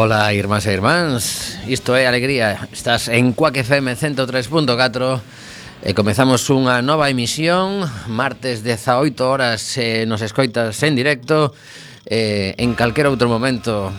Ola, irmás e irmáns Isto é Alegría Estás en Cuac FM 103.4 E comezamos unha nova emisión Martes 18 horas se Nos escoitas en directo eh, En calquer outro momento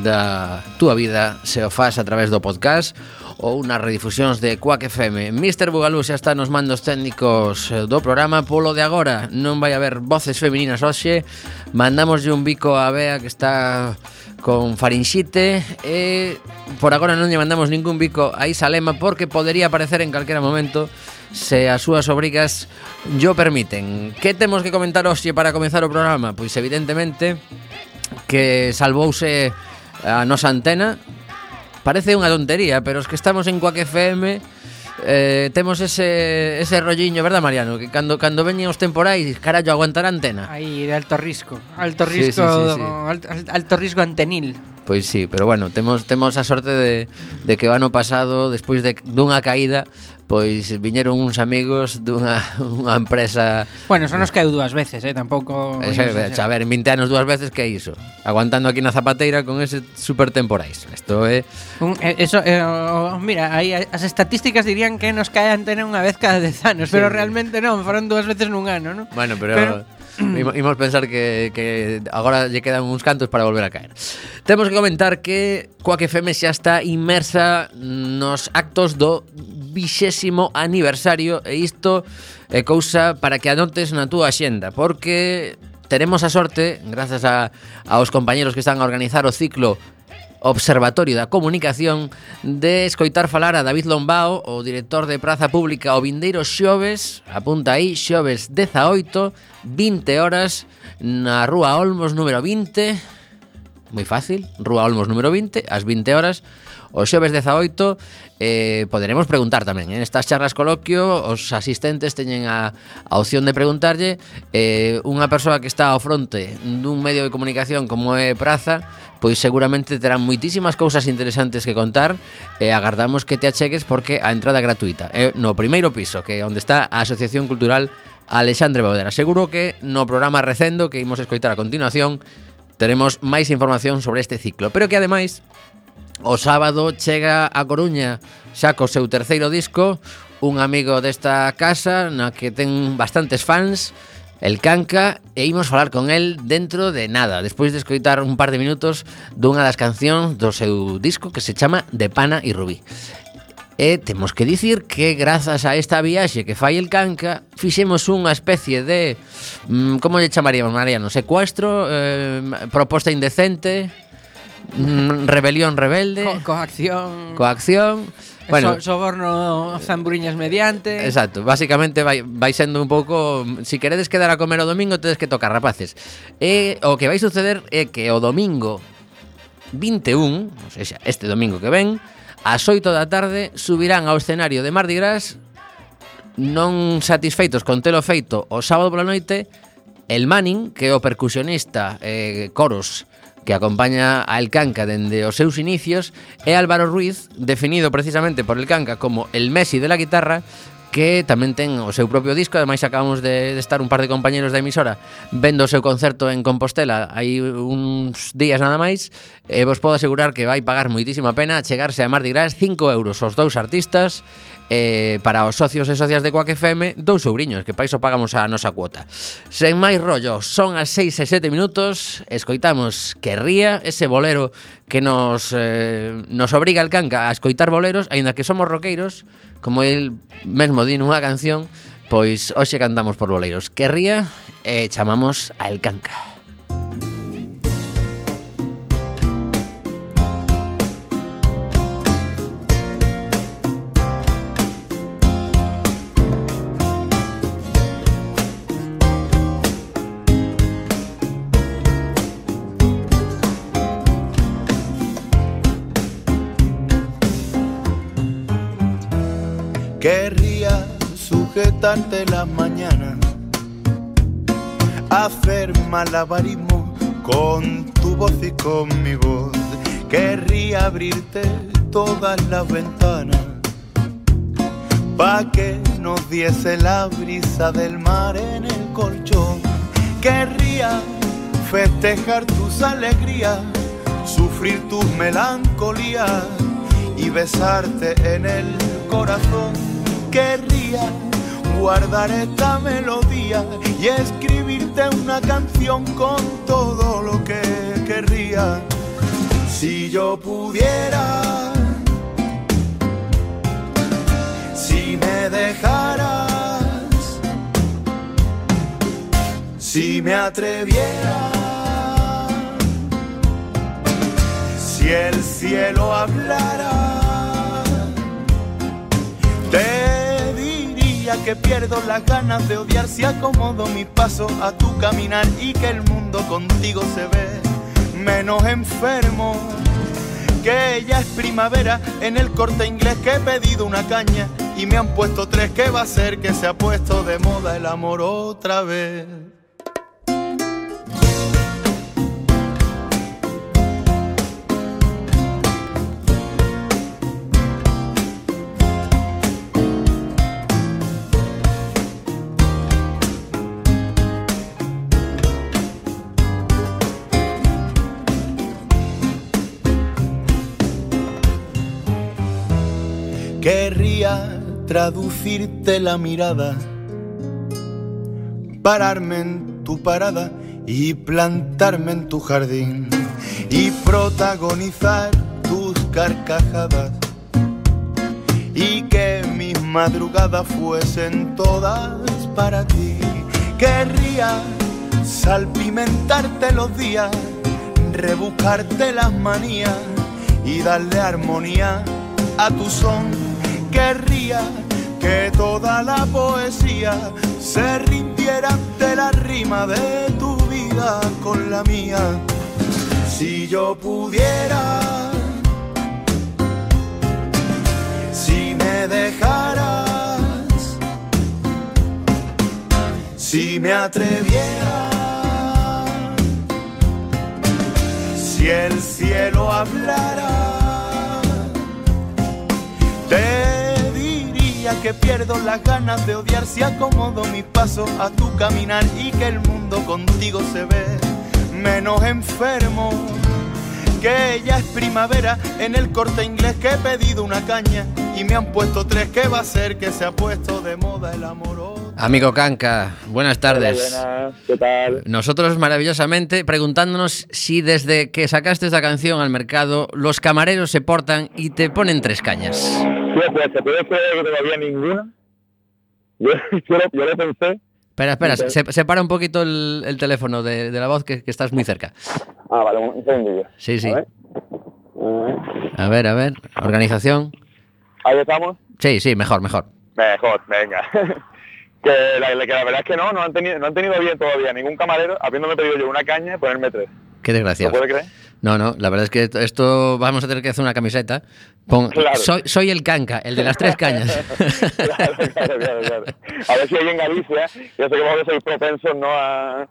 Da túa vida Se o faz a través do podcast ou nas redifusións de Quack FM. Mr. Bugalú xa está nos mandos técnicos do programa polo de agora. Non vai haber voces femininas hoxe. Mandamoslle un bico a Bea que está con Farinxite e por agora non lle mandamos ningún bico a Isalema porque podería aparecer en calquera momento se as súas obrigas yo permiten. Que temos que comentar hoxe para comenzar o programa? Pois evidentemente que salvouse a nosa antena Parece unha tontería, pero os que estamos en Quack FM eh, temos ese, ese rolliño, verdad Mariano? Que cando, cando veñen os temporais, carallo, aguantar a antena Aí, de alto risco Alto Sí, sí, risco, sí, sí. Alto, alto risco antenil Pois sí, pero bueno, temos temos a sorte de, de que o ano pasado, despois de, dunha caída pois viñeron uns amigos dunha unha empresa... Bueno, son nos caeu dúas veces, eh? tampouco... Eh, é, xa, a ver, en 20 anos dúas veces que é iso? Aguantando aquí na zapateira con ese super temporais. Isto é... Un, eh, eso, eh, oh, mira, aí as estatísticas dirían que nos cae antena unha vez cada 10 anos, sí. pero realmente non, foron dúas veces nun ano, non? Bueno, pero... pero Imos pensar que, que agora lle quedan uns cantos para volver a caer Temos que comentar que Coac FM xa está inmersa nos actos do vixésimo aniversario e isto é cousa para que anotes na túa xenda porque teremos a sorte, grazas a, aos compañeros que están a organizar o ciclo Observatorio da Comunicación de escoitar falar a David Lombao, o director de Praza Pública o Vindeiro Xoves, apunta aí, Xoves 18, 20 horas, na Rúa Olmos número 20, moi fácil, Rúa Olmos número 20, ás 20 horas, O xoves 18 eh, poderemos preguntar tamén. En estas charlas coloquio, os asistentes teñen a, a opción de preguntarlle eh, unha persoa que está ao fronte dun medio de comunicación como é Praza, pois seguramente terán moitísimas cousas interesantes que contar e eh, agardamos que te achegues porque a entrada é gratuita. Eh, no primeiro piso, que é onde está a Asociación Cultural Alexandre Baudera. Seguro que no programa Recendo que imos escoitar a continuación teremos máis información sobre este ciclo, pero que ademais O sábado chega a Coruña xa co seu terceiro disco Un amigo desta casa na que ten bastantes fans El Canca e imos falar con el dentro de nada Despois de escoitar un par de minutos dunha das cancións do seu disco que se chama De Pana e Rubí E temos que dicir que grazas a esta viaxe que fai el Canca Fixemos unha especie de... Mm, como lle chamaríamos, Mariano? Secuestro, eh, proposta indecente Mm, rebelión rebelde. Co coacción. Coacción. Bueno, so soborno zamburiñas mediante. Exacto, básicamente vai, vai sendo un pouco mm, si queredes quedar a comer o domingo tedes que tocar rapaces. E o que vai suceder é que o domingo 21, ou seja, este domingo que ven, ás 8 da tarde subirán ao escenario de Mardi Gras non satisfeitos con telo feito o sábado pola noite El Manning, que é o percusionista eh, coros que acompaña a El Canca dende os seus inicios, é Álvaro Ruiz, definido precisamente por El Canca como el Messi de la guitarra, que tamén ten o seu propio disco, ademais acabamos de, de estar un par de compañeros da emisora vendo o seu concerto en Compostela hai uns días nada máis e vos podo asegurar que vai pagar moitísima pena chegarse a Mardi Gras 5 euros os dous artistas eh, para os socios e socias de Coac FM dous sobrinhos, que paiso pagamos a nosa cuota. Sen máis rollo, son as 6 e 7 minutos escoitamos que ría ese bolero que nos, eh, nos obriga el canca a escoitar boleros, aínda que somos roqueiros como el mesmo di nunha canción, pois hoxe cantamos por boleiros. Querría e chamamos a El Canca. Sujetarte las mañanas, hacer malabarismo con tu voz y con mi voz. Querría abrirte todas las ventanas, pa' que nos diese la brisa del mar en el colchón. Querría festejar tus alegrías, sufrir tus melancolías y besarte en el corazón querría guardar esta melodía y escribirte una canción con todo lo que querría. Si yo pudiera, si me dejaras, si me atreviera, si el cielo hablara. Pierdo las ganas de odiar si acomodo mi paso a tu caminar y que el mundo contigo se ve menos enfermo. Que ya es primavera en el corte inglés que he pedido una caña y me han puesto tres que va a ser que se ha puesto de moda el amor otra vez. Traducirte la mirada, pararme en tu parada y plantarme en tu jardín y protagonizar tus carcajadas y que mis madrugadas fuesen todas para ti. Querría salpimentarte los días, rebuscarte las manías y darle armonía a tu son querría que toda la poesía se rindiera ante la rima de tu vida con la mía. Si yo pudiera, dejaras. Si me atreviera, si el cielo hablara, que pierdo las ganas de odiar si acomodo mi paso a tu caminar y que el mundo contigo se ve menos enfermo. Que ya es primavera en el corte inglés que he pedido una caña y me han puesto tres que va a ser que se ha puesto de moda el amor. Amigo Canca, buenas tardes. Buenas, ¿qué tal? Nosotros maravillosamente preguntándonos si desde que sacaste esta canción al mercado los camareros se portan y te ponen tres cañas. Tío, pues se puede creer que todavía ninguna. Yo, yo, lo, yo lo pensé. Espera, espera, se- separa un poquito el, el teléfono de, de la voz que, que estás muy cerca. Ah, vale, un, un segundillo. Sí, sí. A ver. A ver. A ver. Organización. Ahí estamos. Sí, sí, mejor, mejor. Mejor, venga. que, la, que la verdad es que no, no han, tenido, no han tenido bien todavía ningún camarero, habiéndome pedido yo una caña ponerme tres. Qué ¿Lo desgraciado. puede creer? No, no, la verdad es que esto- esto vamos a tener que hacer una camiseta. Pon- Claro. soy, soy el canca, el de las tres cañas. claro, claro, claro, claro. A ver si hay en Galicia, yo sé que vosotros sois propensos, ¿no? A,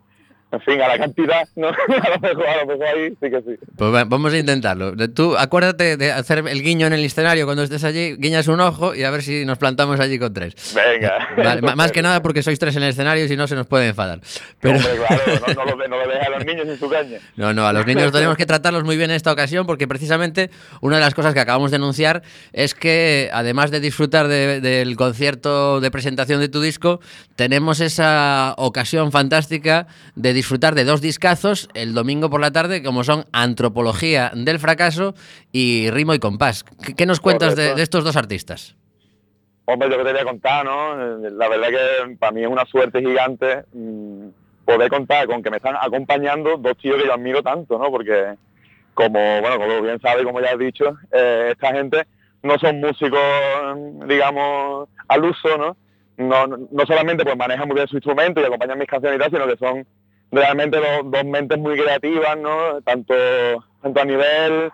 en fin, a la cantidad, ¿no? A lo mejor, a lo mejor ahí sí que sí. Pues va- vamos a intentarlo. Tú acuérdate de hacer el guiño en el escenario cuando estés allí, guiñas un ojo y a ver si nos plantamos allí con tres. Venga. Vale, más que nada porque sois tres en el escenario y si no se nos puede enfadar. Pero Hombre, claro, no, no, lo, no lo dejes a los niños sin su caña. no, no, a los niños tenemos que tratarlos muy bien en esta ocasión porque precisamente una de las cosas que acabamos de anunciar es que además de disfrutar de- del concierto de presentación de tu disco, tenemos esa ocasión fantástica de disfrutar de dos discazos el domingo por la tarde como son Antropología del Fracaso y Rimo y Compás. ¿Qué, qué nos cuentas de, estos dos artistas? Hombre, yo que te voy a contar, ¿no? La verdad que para mí es una suerte gigante mm, poder contar con que me están acompañando dos tíos que yo admiro tanto, ¿no? Porque, como, bueno, como bien sabes, como ya has dicho, eh, esta gente no son músicos, mm, digamos, al uso, ¿no? No, no no solamente pues manejan muy bien su instrumento y acompañan mis canciones y tal, sino que son realmente dos, mentes muy creativas, ¿no? Tanto, tanto a nivel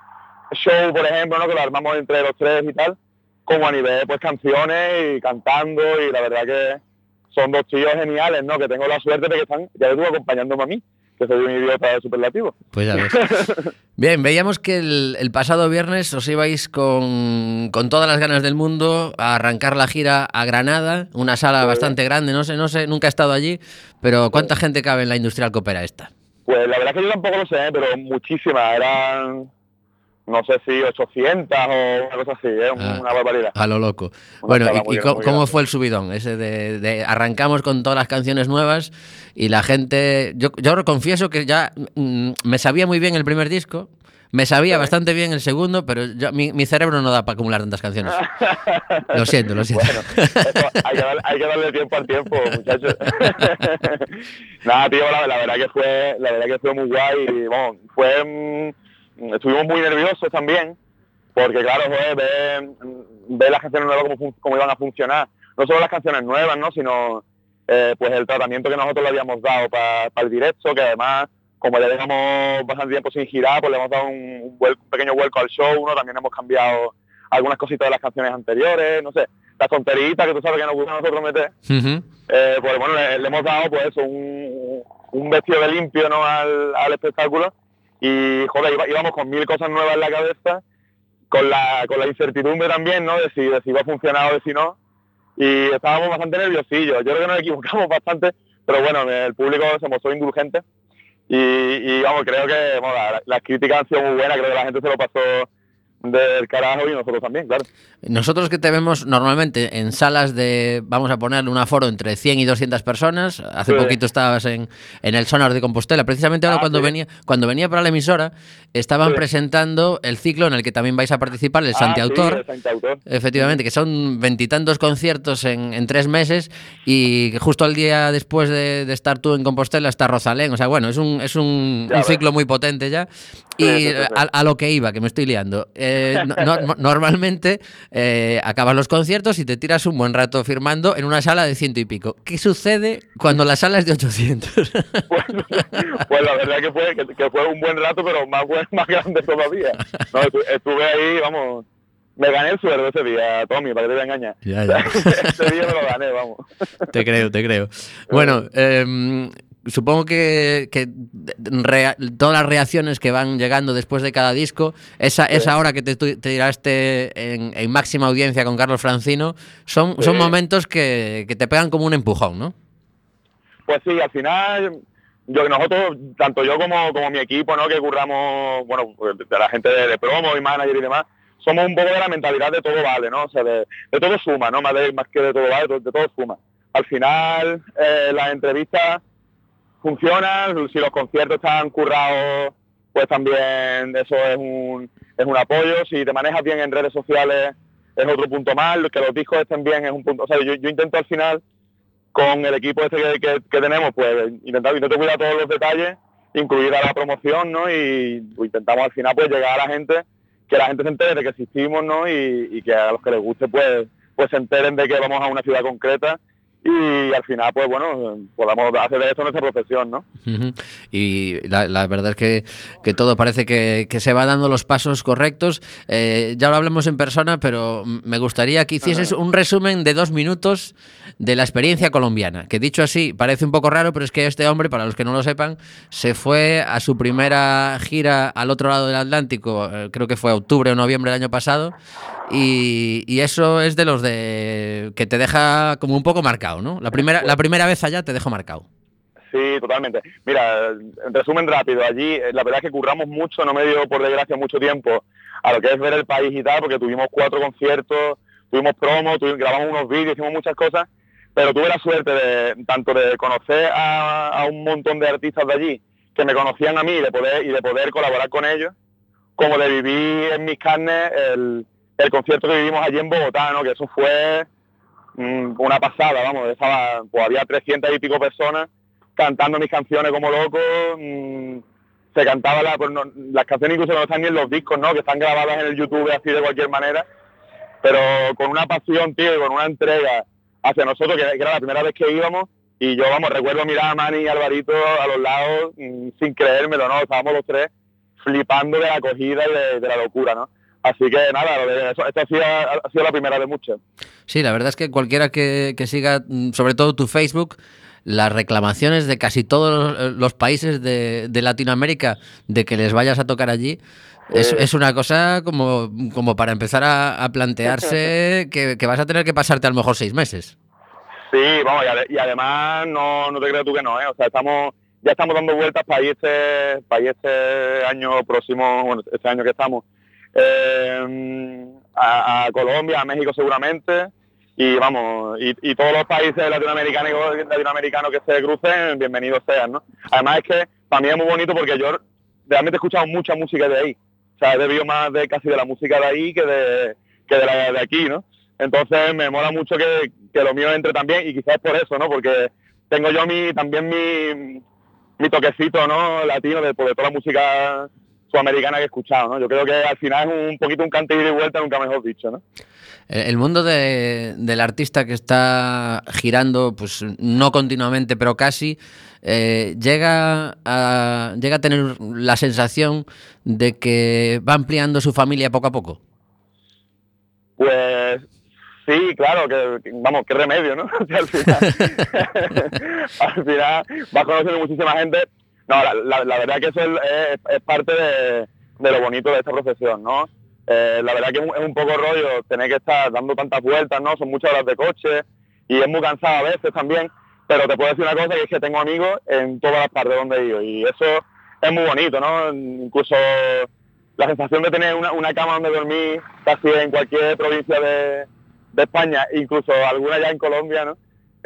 show, por ejemplo, ¿no? Que lo armamos entre los tres y tal, como a nivel pues canciones y cantando y la verdad que son dos tíos geniales, ¿no? Que tengo la suerte de que están, ya digo, acompañándome a mí, que soy un idiota superlativo. Pues ya ves. Bien, veíamos que el, el pasado viernes os ibais con, con todas las ganas del mundo a arrancar la gira a Granada, una sala bastante grande, no sé, no sé, nunca he estado allí, pero ¿cuánta gente cabe en la industrial coopera esta? Pues la verdad que yo tampoco lo sé, pero muchísimas, eran no sé si 800 o una cosa así, ¿eh? Ah. una barbaridad. A lo loco. Una Bueno, ¿y, cómo, fue el subidón? Ese de, de arrancamos con todas las canciones nuevas y la gente... Yo, yo confieso que ya mm, me sabía muy bien el primer disco, me sabía bastante bien el segundo, pero yo- mi, mi cerebro no da para acumular tantas canciones. Lo siento, lo siento. Bueno, eso hay, que darle, hay que darle tiempo al tiempo, muchachos. Nada, tío, la, la verdad que fue, la verdad que fue muy guay y bueno, fue, mm, estuvimos muy nerviosos también, porque claro, joder, ver, ver las canciones nuevas cómo, cómo iban a funcionar, no solo las canciones nuevas, ¿no? sino eh, pues el tratamiento que nosotros le habíamos dado para el directo, que además como ya llevamos bastante tiempo sin girar, pues le hemos dado un, un pequeño vuelco al show, ¿no? También hemos cambiado algunas cositas de las canciones anteriores, no sé, las tonteritas que tú sabes que nos gusta a nosotros meter, eh, pues bueno, le, le hemos dado pues eso, un, un vestido de limpio ¿no? al, al espectáculo y joder, íbamos con mil cosas nuevas en la cabeza, con la, con la incertidumbre también, ¿no? De si, de si iba a funcionar o de si no, y estábamos bastante nerviosillos, yo creo que nos equivocamos bastante, pero bueno, el público se mostró indulgente y, y vamos, creo que las críticas han sido muy buenas, creo que la gente se lo pasó del carajo y nosotros también, claro. Nosotros que te vemos normalmente en salas de, vamos a ponerle un aforo entre 100 y 200 personas, hace Sí. poquito estabas en, en el Sonar de Compostela, precisamente ahora Ah, cuando, sí. venía, cuando venía para la emisora, estaban Sí. presentando el ciclo en el que también vais a participar, el Ah, Santiautor. Santiautor. Efectivamente, que son veintitantos conciertos en, en tres meses y justo al día después de, de estar tú en Compostela está Rosalén. O sea, bueno, es un, es un, un ciclo muy potente ya. Y. A, a lo que iba, que me estoy liando. Eh, no- normalmente eh, acabas los conciertos y te tiras un buen rato firmando en una sala de ciento y pico. ¿Qué sucede cuando la sala es de 800? pues, pues la verdad que fue, que, que fue un buen rato, pero más, más grande todavía. No, estuve ahí, vamos, me gané el sueldo ese día, Tommy, para que te engañar. Ya, ya. ese día me lo gané, vamos. Te creo, te creo. Bueno, em, supongo que, que rea- todas las reacciones que van llegando después de cada disco, esa, esa hora que te, te tiraste en, en máxima audiencia con Carlos Francino, son, momentos que, que te pegan como un empujón, ¿no? Pues sí, al final, yo nosotros, tanto yo como, como mi equipo, ¿no? Que curramos, bueno, de la gente de, de promo y manager y demás, somos un poco de la mentalidad de todo vale, ¿no? O sea, de, de todo suma, ¿no? Más, de, más que de todo vale, de, de todo suma. Al final, eh, las entrevistas funcionan, si los conciertos están currados, pues también eso es un, es un apoyo. Si te manejas bien en redes sociales, es otro punto más. Que los discos estén bien es un punto. O sea, yo, intento al final con el equipo este que, tenemos, pues intentar, intento cuidar todos los detalles, incluir a la promoción, ¿no? Y intentamos al final pues llegar a la gente, que la gente se entere de que existimos, ¿no? Y, y que a los que les guste pues, pues se enteren de que vamos a una ciudad concreta y al final pues bueno, podamos hacer de esto nuestra profesión, ¿no? Ujú. Y la, la verdad es que, que todo parece que, que se va dando los pasos correctos. Eh, ya lo hablamos en persona, pero me gustaría que hicieses un resumen de dos minutos de la experiencia colombiana. Que dicho así, parece un poco raro, pero es que este hombre, para los que no lo sepan, se fue a su primera gira al otro lado del Atlántico, eh, creo que fue octubre o noviembre del año pasado. Y, y eso es de los de que te deja como un poco marcado, ¿no? La primera, la primera vez allá te dejo marcado. Sí, totalmente. Mira, en resumen rápido, allí eh, la verdad es que curramos mucho, no me dio por desgracia mucho tiempo a lo que es ver el país y tal, porque tuvimos cuatro conciertos, tuvimos promo, tuvi- grabamos unos vídeos, hicimos muchas cosas, pero tuve la suerte de tanto de conocer a, un montón de artistas de allí que me conocían a mí de poder, y de poder colaborar con ellos, como de vivir en mis carnes el, el concierto que vivimos allí en Bogotá, ¿no? que eso fue mm, una pasada, vamos, estaba, pues había 300 y pico personas cantando mis canciones como loco, mm, se cantaba la, pues las canciones incluso no están ni en los discos, ¿no? que están grabadas en el YouTube así de cualquier manera, pero con una pasión, tío, y con una entrega hacia nosotros, que, era la primera vez que íbamos, y yo, vamos, recuerdo mirar a Manny y Alvarito a los lados mm, sin creérmelo, ¿no? Estábamos los tres flipando de la acogida y de, de la locura, ¿no? Así que nada, esta ha sido, ha sido la primera de muchas. Sí, la verdad es que cualquiera que, que siga, mm, sobre todo tu Facebook, las reclamaciones de casi todos los, los países de, de Latinoamérica de que les vayas a tocar allí, es, Eh. es una cosa como, como para empezar a, a plantearse que, que vas a tener que pasarte a lo mejor seis meses. Sí, vamos, y, ade- y además no, no te creas tú que no, ¿eh? O sea, estamos, ya estamos dando vueltas para ir este, para ir este año próximo, bueno, este año que estamos, eh, a, Colombia, a México seguramente, y vamos, y, todos los países latinoamericanos, latinoamericanos que se crucen, bienvenidos sean, ¿no? Además es que para mí es muy bonito porque yo realmente he escuchado mucha música de ahí, o sea, he bebido más de casi de la música de ahí que de, que la de aquí, ¿no? Entonces me mola mucho que, que lo mío entre también y quizás por eso, ¿no? Porque tengo yo mi también mi, mi toquecito, ¿no? Latino de, pues, de toda la música sudamericana que he escuchado, ¿no? Yo creo que al final es un poquito un cante ida y vuelta, nunca mejor dicho, ¿no? El mundo de- del artista que está girando, pues no continuamente, pero casi, eh, llega, a, llega a tener la sensación de que va ampliando su familia poco a poco. Pues sí, claro, que, vamos, qué remedio, ¿no? Al final, al final vas conociendo muchísima gente. No, la, la- la verdad que eso es, es- parte de, de lo bonito de esta profesión, ¿no? Eh, la verdad que es un, un poco rollo tener que estar dando tantas vueltas, ¿no? Son muchas horas de coche y es muy cansado a veces también, pero te puedo decir una cosa que es que tengo amigos en todas las partes donde he ido y eso es muy bonito, ¿no? Incluso la sensación de tener una, una cama donde dormir casi en cualquier provincia de, de España, incluso alguna ya en Colombia, ¿no?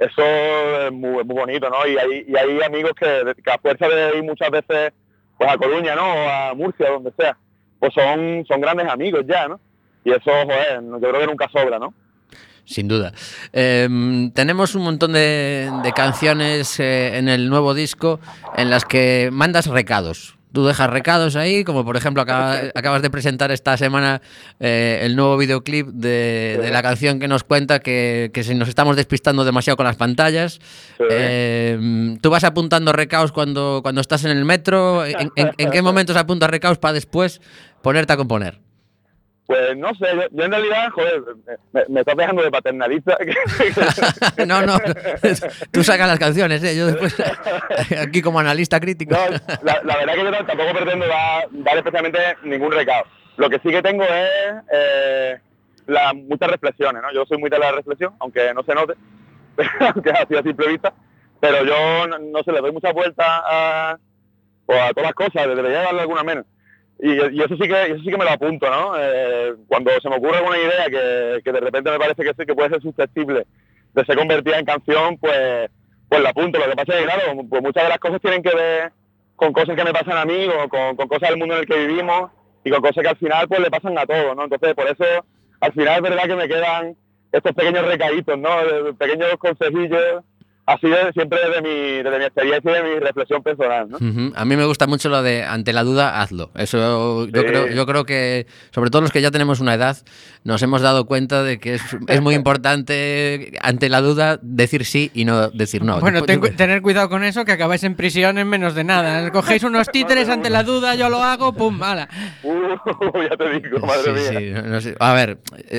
Eso es muy, bonito, ¿no? Y hay, amigos que, a fuerza de ir muchas veces pues a Coruña, ¿no? O a Murcia, donde sea, pues son, son grandes amigos ya, ¿no? Y eso, joder, yo creo que nunca sobra, ¿no? Sin duda. Eh, tenemos un montón de, de canciones eh, en el nuevo disco en las que mandas recados. Tú dejas recados ahí, como por ejemplo acaba- acabas de presentar esta semana eh, el nuevo videoclip de, de la canción que nos cuenta que, que si nos estamos despistando demasiado con las pantallas. Sí. Eh, ¿Tú vas apuntando recados cuando, cuando estás en el metro? ¿En, en- en qué momentos apuntas recados para después ponerte a componer? Pues no sé, yo, yo en realidad, joder, me, me estás dejando de paternalista. no, no, tú sacas las canciones, ¿eh? yo después aquí como analista crítico. No, la, la verdad que yo tampoco pretendo dar, dar especialmente ningún recado. Lo que sí que tengo es eh, la- muchas reflexiones, ¿no? Yo soy muy de la reflexión, aunque no se note, aunque ha sido a simple vista, pero yo no, no sé, le doy muchas vueltas a, pues, a todas las cosas, debería darle alguna menos. Y, y eso sí que eso sí que me lo apunto, ¿no? Eh, cuando se me ocurre alguna idea que, que de repente me parece que, que puede ser susceptible de ser convertida en canción, pues, pues la apunto. Lo que pasa es que, claro, pues muchas de las cosas tienen que ver con cosas que me pasan a mí o con, con cosas del mundo en el que vivimos y con cosas que al final pues le pasan a todos, ¿no? Entonces, por eso, al final es verdad que me quedan estos pequeños recaditos, ¿no? De- Pequeños consejillos, así de, siempre desde mi, desde mi experiencia y de mi reflexión personal, ¿no? A mí me gusta mucho lo de ante la duda, hazlo. Eso yo, Sí. creo, yo creo que, sobre todo los que ya tenemos una edad, nos hemos dado cuenta de que es, es muy importante ante la duda decir sí y no decir no. Bueno, ten- tener cuidado con eso, que acabáis en prisión en menos de nada. Cogéis unos títeres ante la duda, yo lo hago, pum, mala. Uh, ya te digo, madre Sí, mía. sí, no- no sé. A ver,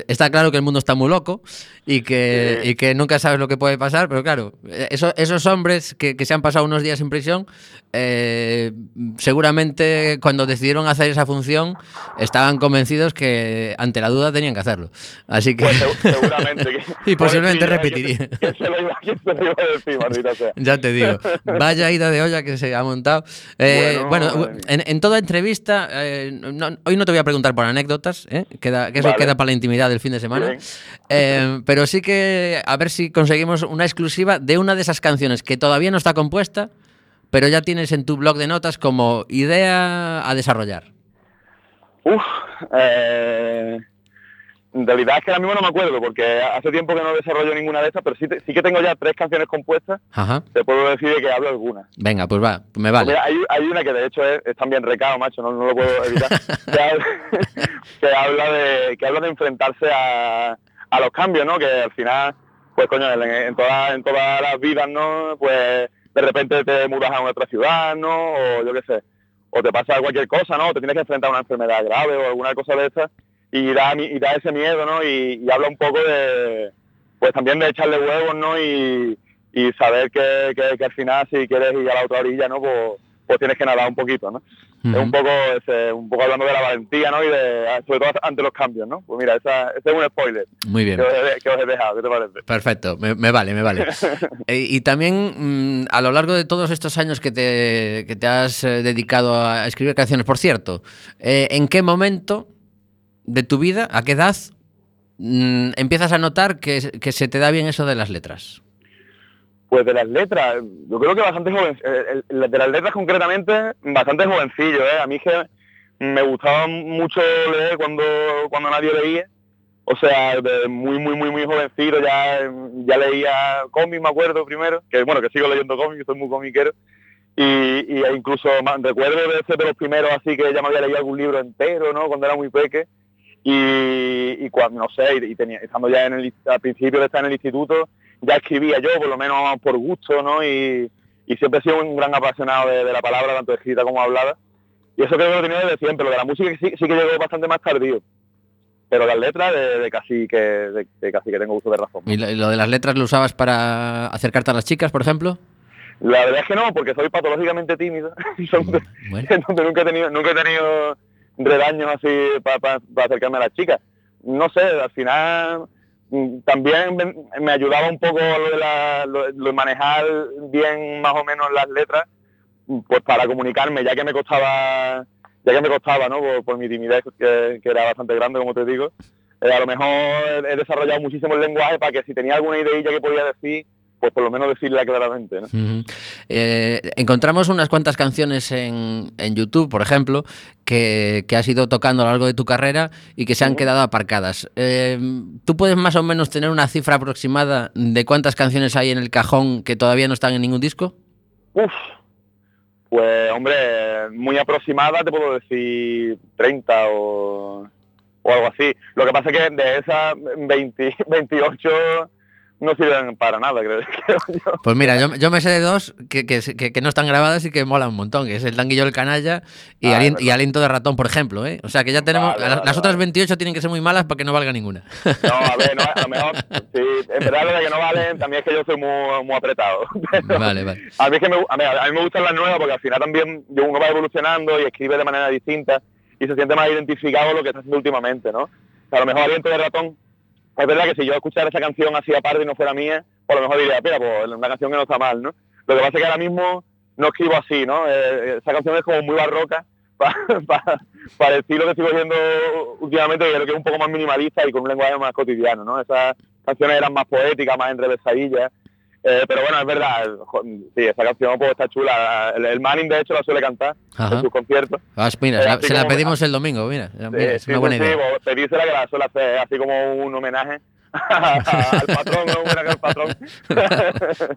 está claro que el mundo está muy loco y que, Sí. y que nunca sabes lo que puede pasar, pero claro, eso- esos hombres que, que se han pasado unos días en prisión, eh, seguramente cuando decidieron hacer esa función estaban convencidos que ante la duda tenían que hacerlo. Así que... Pues se- seguramente. que- Y posiblemente repetiría. ¿quién- ¿Quién se lo iba, quién se lo iba a decir, maldita sea? Ya te digo, vaya ida de olla que se ha montado. Eh, bueno, Bueno, en, en toda entrevista, eh, no- hoy no te voy a preguntar por anécdotas, ¿eh? queda, que eso Vale. queda para la intimidad del fin de semana. Eh, pero sí que a ver si conseguimos una exclusiva de una de esas canciones que todavía no está compuesta, pero ya tienes en tu blog de notas como idea a desarrollar. Uf, eh, en realidad es que ahora mismo no me acuerdo porque hace tiempo que no desarrollo ninguna de estas, pero sí, te- sí que tengo ya tres canciones compuestas. Ajá. Te puedo decir de que hablo alguna. Venga, pues va, me Pues vale. mira, hay, hay una que de hecho es, es también recado, macho, no, no lo puedo evitar. que, habla, que habla de que habla de enfrentarse a, a los cambios, ¿no? Que al final, pues coño, en, en todas en todas las vidas, ¿no? Pues de repente te mudas a otra ciudad, ¿no? O yo qué sé, o te pasa cualquier cosa, ¿no? O te tienes que enfrentar a una enfermedad grave o alguna cosa de estas y da da ese miedo, ¿no? Y, habla un poco de pues también de echarle huevos, ¿no? Y, saber que, que, que al final si quieres ir a la otra orilla, ¿no? Pues, pues tienes que nadar un poquito, ¿no? Es un poco ese, un poco hablando de la valentía, ¿no? Y de sobre todo ante los cambios, ¿no? Pues mira, esa, ese es un spoiler Muy bien. que os, he, que os he dejado, ¿qué te parece? Perfecto, me, me vale, me vale. Eh, y también mm, a lo largo de todos estos años que te, que te has eh, dedicado a escribir canciones, por cierto, eh, ¿en qué momento de tu vida, a qué edad, mm, empiezas a notar que, que se te da bien eso de las letras? Pues de las letras, yo creo que bastante joven, eh, el- de las letras concretamente, bastante jovencillo, ¿eh? A mí me gustaba mucho leer cuando, cuando nadie leía. O sea, muy, muy, muy, muy jovencito ya, ya leía cómics, me acuerdo primero, que bueno, que sigo leyendo cómics, soy muy comiquero. Y, y incluso recuerdo de ser de los primeros así que ya me había leído algún libro entero, ¿no? Cuando era muy peque. Y, y cuando, no sé, y, y tenía, estando ya en el, al principio de estar en el instituto, ya escribía yo, por lo menos por gusto, ¿no? Y, y siempre he sido un gran apasionado de, de la palabra, tanto escrita como hablada. Y eso creo que lo he tenido desde siempre. Lo de la música sí, sí que llegó bastante más tardío. Pero las letras de, de casi que de, de casi que tengo uso de razón. ¿Y lo, de las letras lo usabas para acercarte a las chicas, por ejemplo? La verdad es que no, porque soy patológicamente tímido. Entonces, Bueno. entonces nunca he tenido, nunca he tenido redaños así para acercarme a las chicas. No sé, al final también me, ayudaba un poco lo de, manejar bien más o menos las letras, mm, pues para comunicarme, ya que me costaba, ya que me costaba, ¿no? Por, mi timidez, que, que era bastante grande, como te digo. Eh, a lo mejor he desarrollado muchísimo el lenguaje para que si tenía alguna idea que podía decir, pues por lo menos decirla claramente, ¿no? Eh, encontramos unas cuantas canciones en, en YouTube, por ejemplo, que, que has ido tocando a lo largo de tu carrera y que se han quedado aparcadas. Eh, ¿Tú puedes más o menos tener una cifra aproximada de cuántas canciones hay en el cajón que todavía no están en ningún disco? Uf, pues hombre, muy aproximada te puedo decir 30 o, o algo así. Lo que pasa es que de esas 20, 28 no sirven para nada, creo, creo yo. Pues mira, yo, yo me sé de dos que, que, que- que no están grabadas y que molan un montón, que es el tanguillo del canalla y, Ah, alien- y aliento de ratón, por ejemplo, ¿eh? O sea que ya tenemos... Vale, las- vale, las otras vale. 28 tienen que ser muy malas para que no valga ninguna. No, a ver, no, a lo mejor, sí, en verdad lo de que no valen, también es que yo soy muy, muy apretado. Pero vale, vale. A mí, es que me, a, mí, a mí me gustan las nuevas porque al final también uno va evolucionando y escribe de manera distinta y se siente más identificado lo que está haciendo últimamente, ¿no? O sea, a lo mejor Aliento de Ratón, es verdad que si yo escuchara esa canción así aparte y no fuera mía, a lo mejor diría, mira, pues una canción que no está mal, ¿no? Lo que pasa es que ahora mismo no escribo así, ¿no? Eh, esa canción es como muy barroca para, para el estilo que estoy oyendo últimamente, que creo que es un poco más minimalista y con un lenguaje más cotidiano, ¿no? Esas canciones eran más poéticas, más enrevesadillas. Eh, pero bueno, es verdad, sí, esa canción pues está chula. El, el Manning, de hecho, la suele cantar Ajá. en sus conciertos. Ah, mira, Eh, se la- se pedimos el domingo, mira. mira, es sí, una buena sí, sí, idea. pues, que la suele hacer así como un homenaje al patrón, un homenaje al patrón.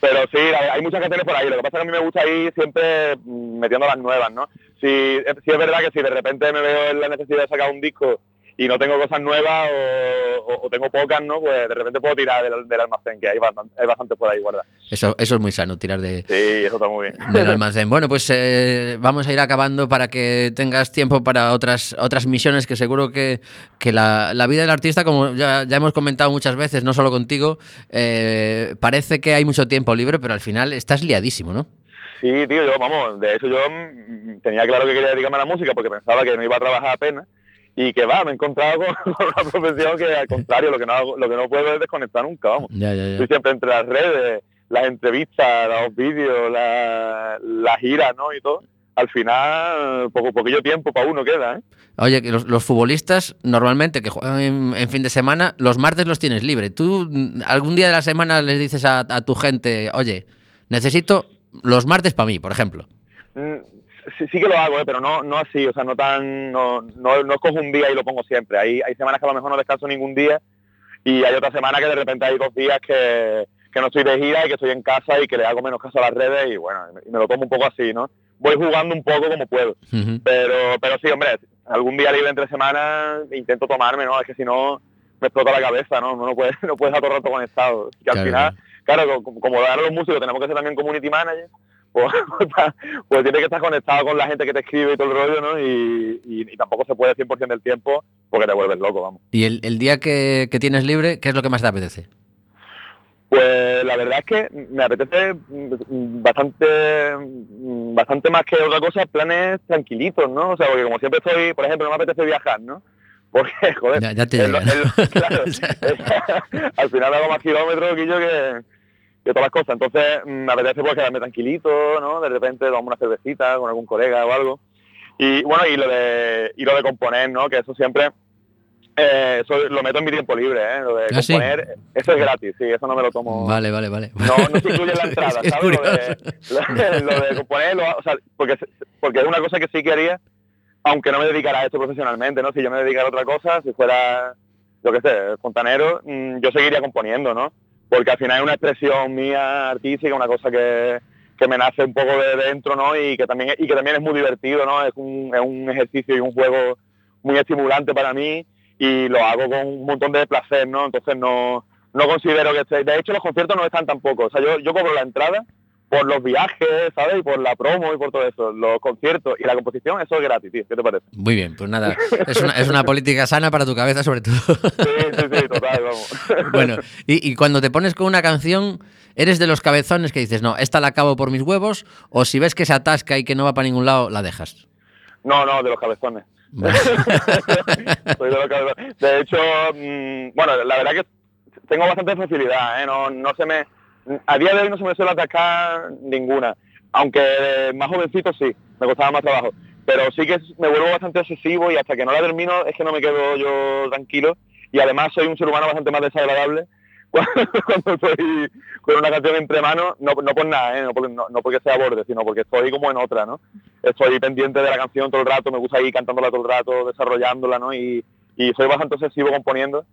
Pero sí, hay, hay muchas canciones por ahí. Lo que pasa es que a mí me gusta ir siempre mm, metiendo las nuevas, ¿no? Si, eh, si es verdad que si de repente me veo en la necesidad de sacar un disco y no tengo cosas nuevas o, o- o tengo pocas, ¿no? Pues de repente puedo tirar del, del almacén, que hay bastante, hay bastante por ahí, guarda. Eso, eso es muy sano, tirar de, Sí, eso está muy bien. del almacén. Bueno, pues eh, vamos a ir acabando para que tengas tiempo para otras, otras misiones que seguro que, que la, la vida del artista, como ya, ya hemos comentado muchas veces, no solo contigo, eh, parece que hay mucho tiempo libre, pero al final estás liadísimo, ¿no? Sí, tío, yo, vamos, de hecho yo mm, tenía claro que quería dedicarme a la música porque pensaba que no iba a trabajar apenas y que va, me he encontrado con, con una profesión que al contrario, lo que no hago- lo que no puedo es desconectar nunca, vamos. Ya, ya, Estoy siempre entre las redes, las entrevistas, los vídeos, la, la gira, ¿no? Y todo. Al final, poco, poquillo tiempo para uno queda, ¿eh? Oye, que los, los futbolistas normalmente que juegan en, en fin de semana, los martes los tienes libre. ¿Tú mm, algún día de la semana les dices a, a tu gente, oye, necesito los martes para mí, por ejemplo? Mm, Sí, sí que lo hago, ¿eh? pero no, no así, o sea, no tan, no, no, no cojo un día y lo pongo siempre. Hay, hay semanas que a lo mejor no descanso ningún día y hay otras semanas que de repente hay dos días que, que no estoy de gira y que estoy en casa y que le hago menos caso a las redes y bueno, y me lo tomo un poco así, ¿no? Voy jugando un poco como puedo, pero, pero sí, hombre, algún día libre entre semanas intento tomarme, ¿no? Es que si no me explota la cabeza, ¿no? Uno no puede, no puede estar todo el rato conectado. Que al final, claro, como, como los músicos tenemos que ser también community manager, pues, pues tienes que estar conectado con la gente que te escribe y todo el rollo, ¿no? Y, y- y tampoco se puede 100% del tiempo porque te vuelves loco, vamos. Y el, el día que, que tienes libre, ¿qué es lo que más te apetece? Pues la verdad es que me apetece mm, bastante mm, bastante más que otra cosa planes tranquilitos, ¿no? O sea, porque como siempre estoy, por ejemplo, no me apetece viajar, ¿no? Porque, joder, Ya- ya te llega, claro, al final hago más kilómetros que yo que, que todas las cosas. Entonces mm, me apetece pues quedarme tranquilito, ¿no? De repente tomarme una cervecita con algún colega o algo. Y bueno, y lo de, y lo de componer, ¿no? Que eso siempre eh, eso lo meto en mi tiempo libre, ¿eh? Lo de ¿Ah, sí? componer, eso es gratis, sí, eso no me lo tomo. Vale, vale, vale. No, no se incluye en la entrada, Es- es ¿sabes? Lo de, lo, lo de componer, lo- o sea, porque, porque es una cosa que sí que haría, aunque no me dedicara a esto profesionalmente, ¿no? Si yo me dedicara a otra cosa, si fuera, yo qué sé, fontanero, mm, yo seguiría componiendo, ¿no? Porque al final es una expresión mía artística, una cosa que, que me nace un poco de dentro, ¿no? Y que también, y que también es muy divertido, ¿no? Es un, es un ejercicio y un juego muy estimulante para mí y lo hago con un montón de placer, ¿no? Entonces no, no considero que. De hecho, los conciertos no están tampoco. O sea, yo, yo cobro la entrada por los viajes, ¿sabes? Y por la promo y por todo eso. Los conciertos y la composición, eso es gratis, tío. ¿Qué te parece? Muy bien, pues nada, es una, es una política sana para tu cabeza sobre todo. Sí, sí, sí, total, vamos. bueno, y, y cuando te pones con una canción, ¿eres de los cabezones que dices, no, esta la acabo por mis huevos? O si ves que se atasca y que no va para ningún lado, la dejas. No, no, de los cabezones. Soy de los cabezones. De hecho, mm, bueno, la verdad que tengo bastante facilidad, ¿eh? No, no se me... A día de hoy no se me suele atacar ninguna. Aunque más jovencito sí, me costaba más trabajo. Pero sí que me vuelvo bastante obsesivo y hasta que no la termino es que no me quedo yo tranquilo. Y además soy un ser humano bastante más desagradable cuando, estoy con una canción entre manos, no, no por nada, ¿eh? no- no porque sea borde, sino porque estoy como en otra, ¿no? Estoy pendiente de la canción todo el rato, me gusta ir cantándola todo el rato, desarrollándola, ¿no? Y, y soy bastante obsesivo componiendo.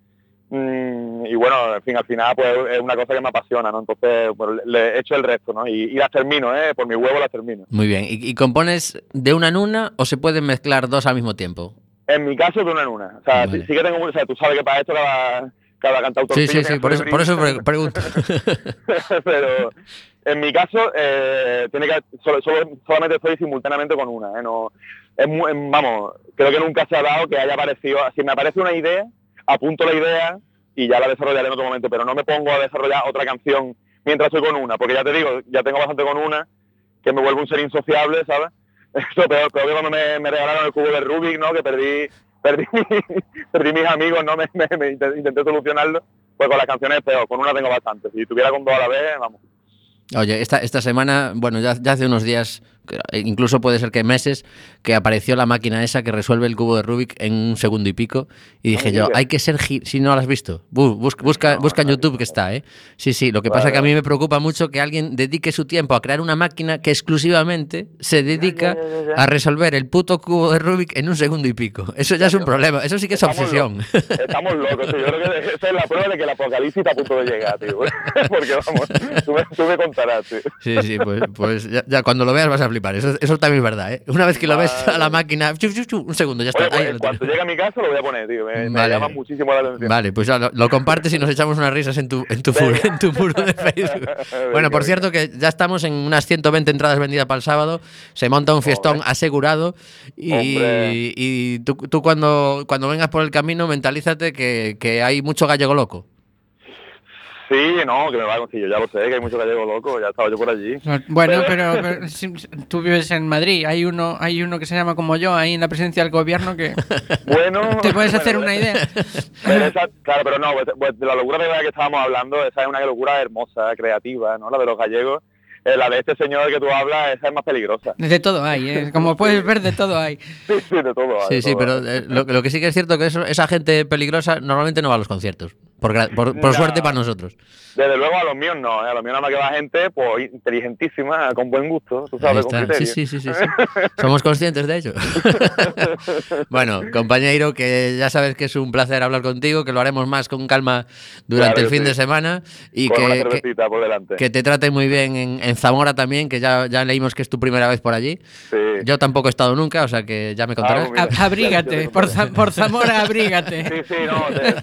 Mm, y bueno, en fin, al final pues es una cosa que me apasiona, ¿no? Entonces, bueno, le, le echo el resto, ¿no? Y, y las termino, ¿eh? Por mi huevo las termino. Muy bien, ¿Y, y compones de una en una o se pueden mezclar dos al mismo tiempo? En mi caso, de una en una. O sea, Vale. sí, que tengo, o sea, tú sabes que para esto cada, cada cantautor. Sí, sí, sí, por eso, por eso pre- pregunto. pero en mi caso eh, tiene que solo- solo- solamente estoy simultáneamente con una ¿eh? no es mu- em, vamos creo que nunca se ha dado que haya aparecido si me aparece una idea apunto la idea y ya la desarrollaré en otro momento pero no me pongo a desarrollar otra canción mientras estoy con una porque ya te digo ya tengo bastante con una que me vuelve un ser insociable sabes eso peor, peor que cuando me, regalaron el cubo de Rubik no que perdí perdí perdí mis amigos no me, intenté, solucionarlo pues con las canciones es peor con una tengo bastante. Si tuviera con dos a la vez vamos. Oye, esta, esta semana, bueno, ya, hace unos días, incluso puede ser que meses, que apareció la máquina esa que resuelve el cubo de Rubik en un segundo y pico. Y dije yo, hay que ser... Si no lo has visto, bu- busca, busca, busca en YouTube que está, ¿eh? Sí, sí, lo que pasa Vale, que a mí me preocupa mucho que alguien dedique su tiempo a crear una máquina que exclusivamente se dedica a resolver el puto cubo de Rubik en un segundo y pico. Eso ya es un problema, eso sí que es obsesión. Estamos locos, tío. Yo creo que esa es la prueba de que el apocalipsis está a punto de llegar, tío. Porque vamos, tú me, tú me contarás, tío. Sí, sí, pues, pues ya, ya cuando lo veas vas a flipar. Eso, eso también es verdad, ¿eh? Una vez que lo ves a la máquina, chu, chu, chu, un segundo, ya está. Oye, pues, cuando llegue a mi casa lo voy a poner, tío. Me, llama muchísimo la atención. Vale, pues ya lo, lo compartes y nos echamos unas risas en tu, en tu, fu- en tu muro de Facebook. Bueno, por cierto, que ya estamos en unas 120 entradas vendidas para el sábado. Se monta un fiestón asegurado. Y, Hombre. y tú, tú cuando, cuando vengas por el camino, mentalízate que, que hay mucho gallego loco. Sí, no, que me va a conseguir. Ya lo sé, que hay mucho gallego loco. Ya estaba yo por allí. Bueno, pero, pero si- tú vives en Madrid. Hay uno, hay uno que se llama como yo ahí en la presidencia del gobierno que Bueno. te puedes hacer bueno, una idea. Pero esa- claro, pero no, pues, pues, de la locura de la que estábamos hablando, esa es una locura hermosa, creativa, ¿no? La de los gallegos. Eh, la de este señor que tú hablas, esa es más peligrosa. De todo hay, ¿eh? como puedes ver, de todo hay. Sí, sí, de todo. hay, Sí, de sí, todo pero eh, lo, lo que sí que es cierto que eso- esa gente peligrosa normalmente no va a los conciertos. Por, por, por Ya. suerte para nosotros. Desde luego a los míos no, ¿eh? a los míos nada más que va gente pues inteligentísima, con buen gusto, tú sabes, con. Sí, sí, sí, sí, sí. Somos conscientes de ello. bueno, compañero, que ya sabes que es un placer hablar contigo, que lo haremos más con calma durante Claro el fin sí. de semana y con que, que, por delante. que te trate muy bien en, en Zamora también, que ya, ya leímos que es tu primera vez por allí. Sí. Yo tampoco he estado nunca, o sea que ya me contarás. Ah, muy bien. A- abrígate, por, por Zamora, abrígate. Sí, sí, no, te-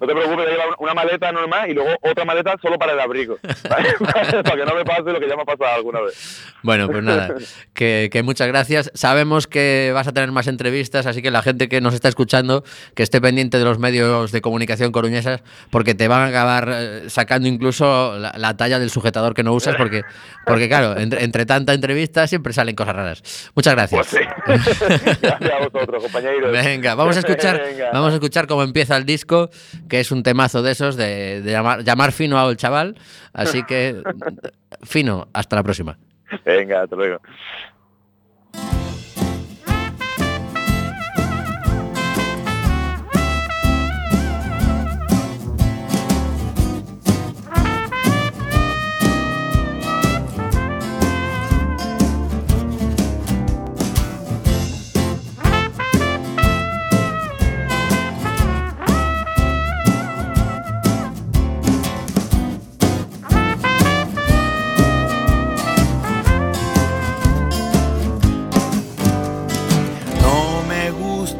no te preocupes, una maleta normal y luego otra maleta solo para el abrigo. ¿vale? para que no me pase lo que ya me ha pasado alguna vez. Bueno, pues nada, que, que muchas gracias. Sabemos que vas a tener más entrevistas, así que la gente que nos está escuchando, que esté pendiente de los medios de comunicación coruñesas, porque te van a acabar eh, sacando incluso la, la talla del sujetador que no usas, porque, porque claro, entre, entre tanta entrevista siempre salen cosas raras. Muchas gracias. Pues sí. Gracias a vosotros, compañeros. Venga, vamos a escuchar, Venga. vamos a escuchar cómo empieza el disco, que es un temazo de esos de, de llamar, llamar fino al chaval. Así que fino, hasta la próxima. Venga, hasta luego.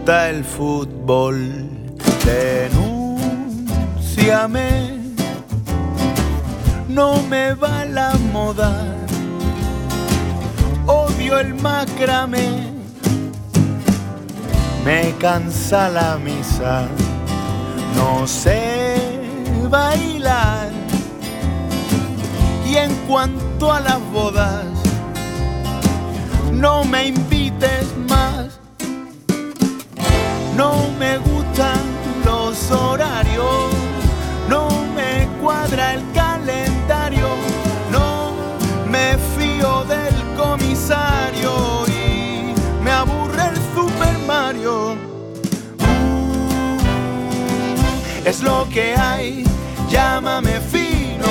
Gusta el fútbol, denúnciame. No me va la moda, odio el macramé. Me cansa la misa, no sé bailar. Y en cuanto a las bodas, no me invites más. No me gustan los horarios, no me cuadra el calendario, no me fío del comisario y me aburre el Super Mario. Uh, es lo que hay, llámame fino,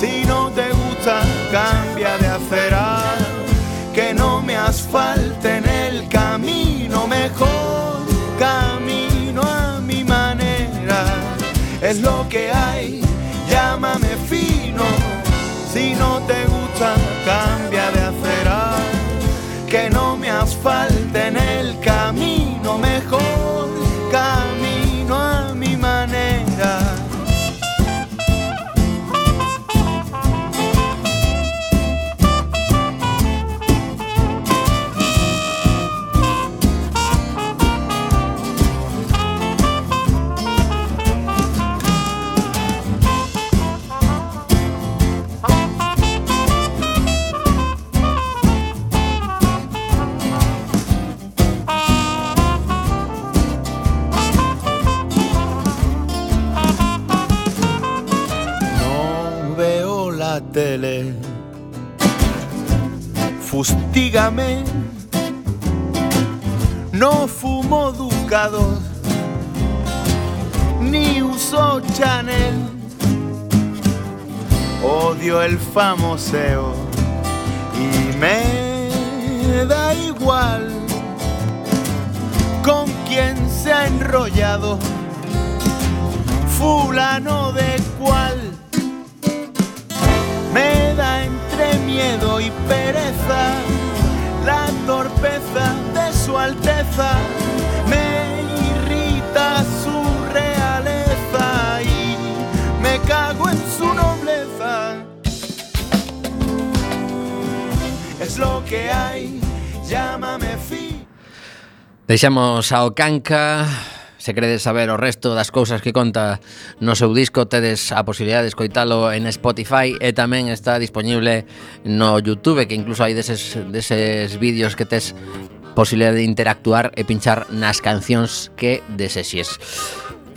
si no te gusta cambia de acera que no Que no me asfalten el camino, mejor Fustígame, no fumo ducados, ni uso Chanel. Odio el famoseo y me da igual con quién se ha enrollado fulano de cual me da entre miedo y pereza la torpeza de su alteza. Me irrita su realeza y me cago en su nobleza. Es lo que hay llámame fi Deixamos ao Canca Se queredes saber o resto das cousas que conta no seu disco, tedes a posibilidad de escoitalo en Spotify e tamén está disponible no YouTube, que incluso hai deses, deses vídeos que tes posibilidad de interactuar e pinchar nas cancións que desexes.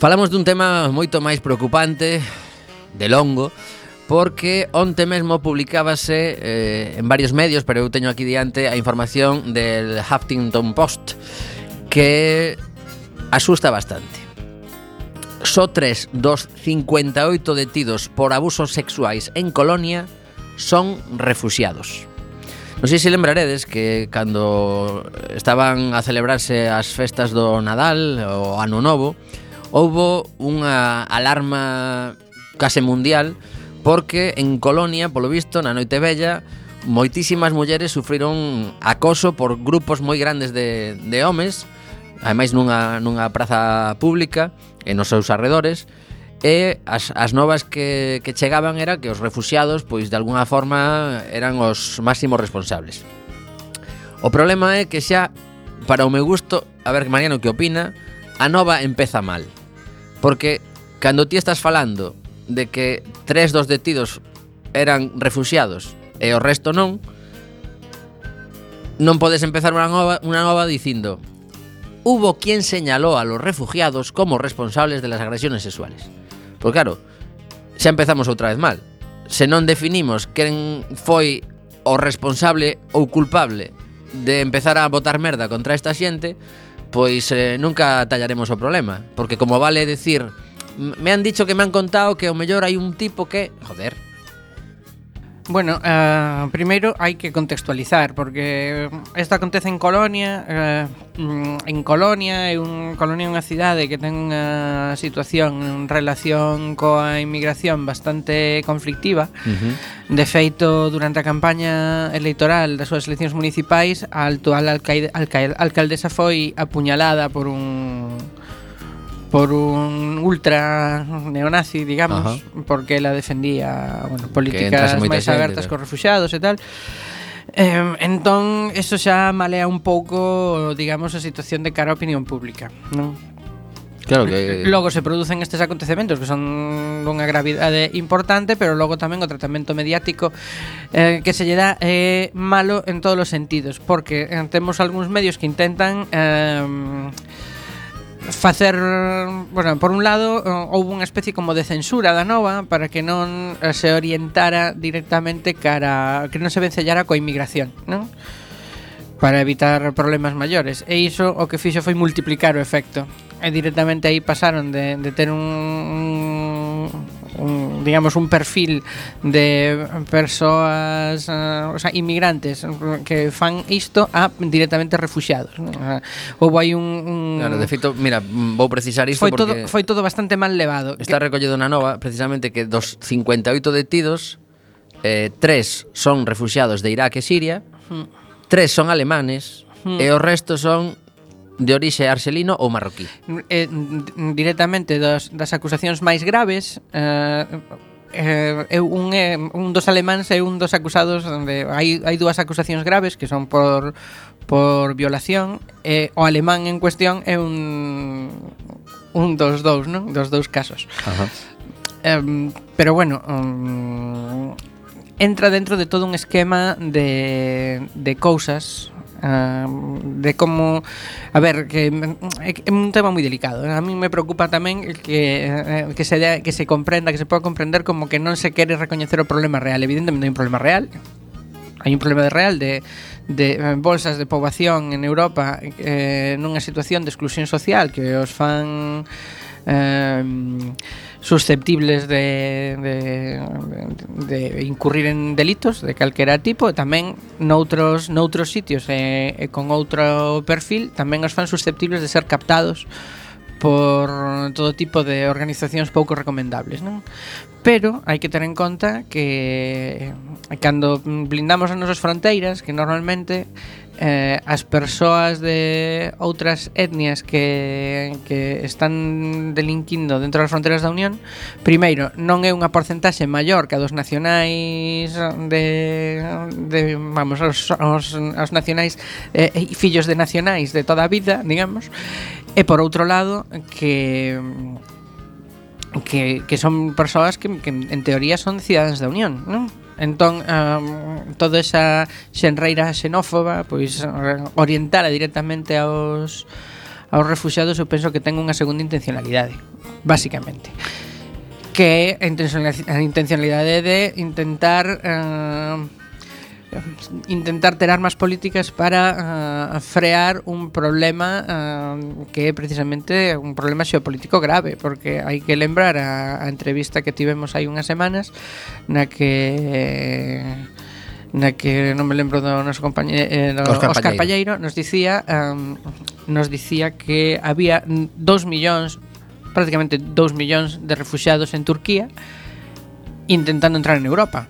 Falamos dun tema moito máis preocupante, de longo, porque onte mesmo publicábase eh, en varios medios, pero eu teño aquí diante a información del Huffington Post que asusta bastante. Só tres dos 58 detidos por abusos sexuais en Colonia son refugiados. Non sei se lembraredes que cando estaban a celebrarse as festas do Nadal o Ano Novo, houbo unha alarma case mundial porque en Colonia, polo visto, na Noite Bella, moitísimas mulleres sufriron acoso por grupos moi grandes de, de homes, ademais nunha, nunha praza pública e nos seus arredores e as, as novas que, que chegaban era que os refugiados pois de alguna forma eran os máximos responsables. O problema é que xa para o meu gusto, a ver Mariano que opina, a nova empeza mal. Porque cando ti estás falando de que tres dos detidos eran refugiados e o resto non, non podes empezar unha nova, unha nova dicindo hubo quien señaló a los refugiados como responsables de las agresiones sexuales. Pues claro, xa empezamos outra vez mal. Se non definimos quen foi o responsable ou culpable de empezar a botar merda contra esta xente, pois eh, nunca tallaremos o problema, porque como vale decir, me han dicho que me han contado que o mellor hai un tipo que, joder, Bueno, eh, primeiro hai que contextualizar porque isto acontece en Colonia, eh, mm, en Colonia é un Colonia é unha cidade que ten unha situación en relación coa inmigración bastante conflictiva. Uh -huh. De feito, durante a campaña electoral das súas eleccións municipais, a actual alcaldesa foi apuñalada por un por un ultra neonazi, digamos, Ajá. porque ela defendía, bueno, políticas máis abertas cos refugiados e tal. Eh, entón, eso xa malea un pouco, digamos, a situación de cara á opinión pública, non? claro que... Logo se producen estes acontecementos que son dunha gravidade importante, pero logo tamén o tratamento mediático eh, que se lle dá é eh, malo en todos os sentidos, porque eh, temos algúns medios que intentan eh, facer, bueno, por un lado eh, houve unha especie como de censura da nova para que non eh, se orientara directamente cara que non se vencellara coa inmigración, non? para evitar problemas maiores e iso o que fixo foi multiplicar o efecto e directamente aí pasaron de, de ter un, un un, digamos un perfil de persoas, uh, o sea, inmigrantes que fan isto a directamente refugiados. ¿no? O sea, houve aí un, un Claro, de feito, mira, vou precisar isto foi porque todo, foi todo bastante mal levado. Está que... recollido na nova precisamente que dos 58 detidos eh, tres son refugiados de Irak e Siria, Hmm. tres son alemanes hmm. e o resto son de orixe arxelino ou marroquí. Mm, eh, mm, directamente das, das acusacións máis graves eh, eh, un, eh, un dos alemáns é un dos acusados de, hai, hai dúas acusacións graves que son por, por violación e eh, o alemán en cuestión é un un dos dous, non? Dos dous casos. Ajá. Eh, pero bueno, um, entra dentro de todo un esquema de, de cousas ah, de como a ver, que é un tema moi delicado. A mí me preocupa tamén que eh, que se de, que se comprenda, que se poda comprender como que non se quere recoñecer o problema real. Evidentemente hai un problema real, hai un problema real de, de eh, bolsas de poboación en Europa eh, nunha situación de exclusión social que os fan eh, susceptibles de, de, de incurrir en delitos de calquera tipo e tamén noutros, noutros sitios e, e con outro perfil tamén os fan susceptibles de ser captados por todo tipo de organizacións pouco recomendables, non? Pero hai que ter en conta que eh, cando blindamos as nosas fronteiras, que normalmente eh, as persoas de outras etnias que, que están delinquindo dentro das fronteras da Unión primeiro, non é unha porcentaxe maior que a dos nacionais de, de vamos, os, os, os nacionais eh, fillos de nacionais de toda a vida, digamos e por outro lado que que, que son persoas que, que en teoría son cidadans da Unión, non? Entón, um, toda esa xenreira xenófoba pois orientala directamente aos aos refugiados eu penso que ten unha segunda intencionalidade, basicamente que é a intencionalidade de intentar eh, intentar ter armas políticas para uh, frear un problema uh, que é precisamente un problema xeopolítico grave, porque hai que lembrar a, a entrevista que tivemos hai unhas semanas na que na que non me lembro do noso compañero eh, Oscar, Oscar Palleiro. Palleiro nos dicía um, nos dicía que había 2 millóns prácticamente 2 millóns de refugiados en Turquía intentando entrar en Europa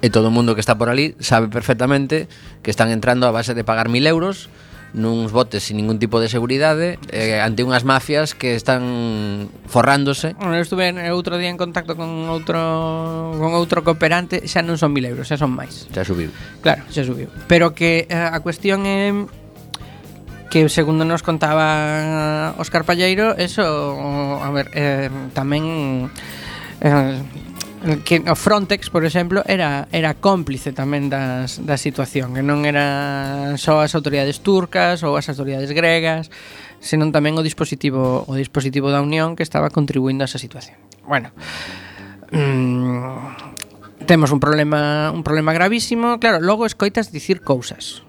E todo o mundo que está por ali sabe perfectamente que están entrando a base de pagar mil euros nuns botes sin ningún tipo de seguridade eh, ante unhas mafias que están forrándose. Bueno, eu estuve outro día en contacto con outro con outro cooperante, xa non son mil euros, xa son máis. Xa subiu. Claro, xa subiu. Pero que eh, a cuestión é que segundo nos contaba Óscar Palleiro, eso, a ver, eh, tamén eh, que o Frontex, por exemplo, era era cómplice tamén das da situación, que non eran só as autoridades turcas ou as autoridades gregas, senón tamén o dispositivo o dispositivo da Unión que estaba contribuindo a esa situación. Bueno, mm, temos un problema un problema gravísimo, claro, logo escoitas dicir cousas.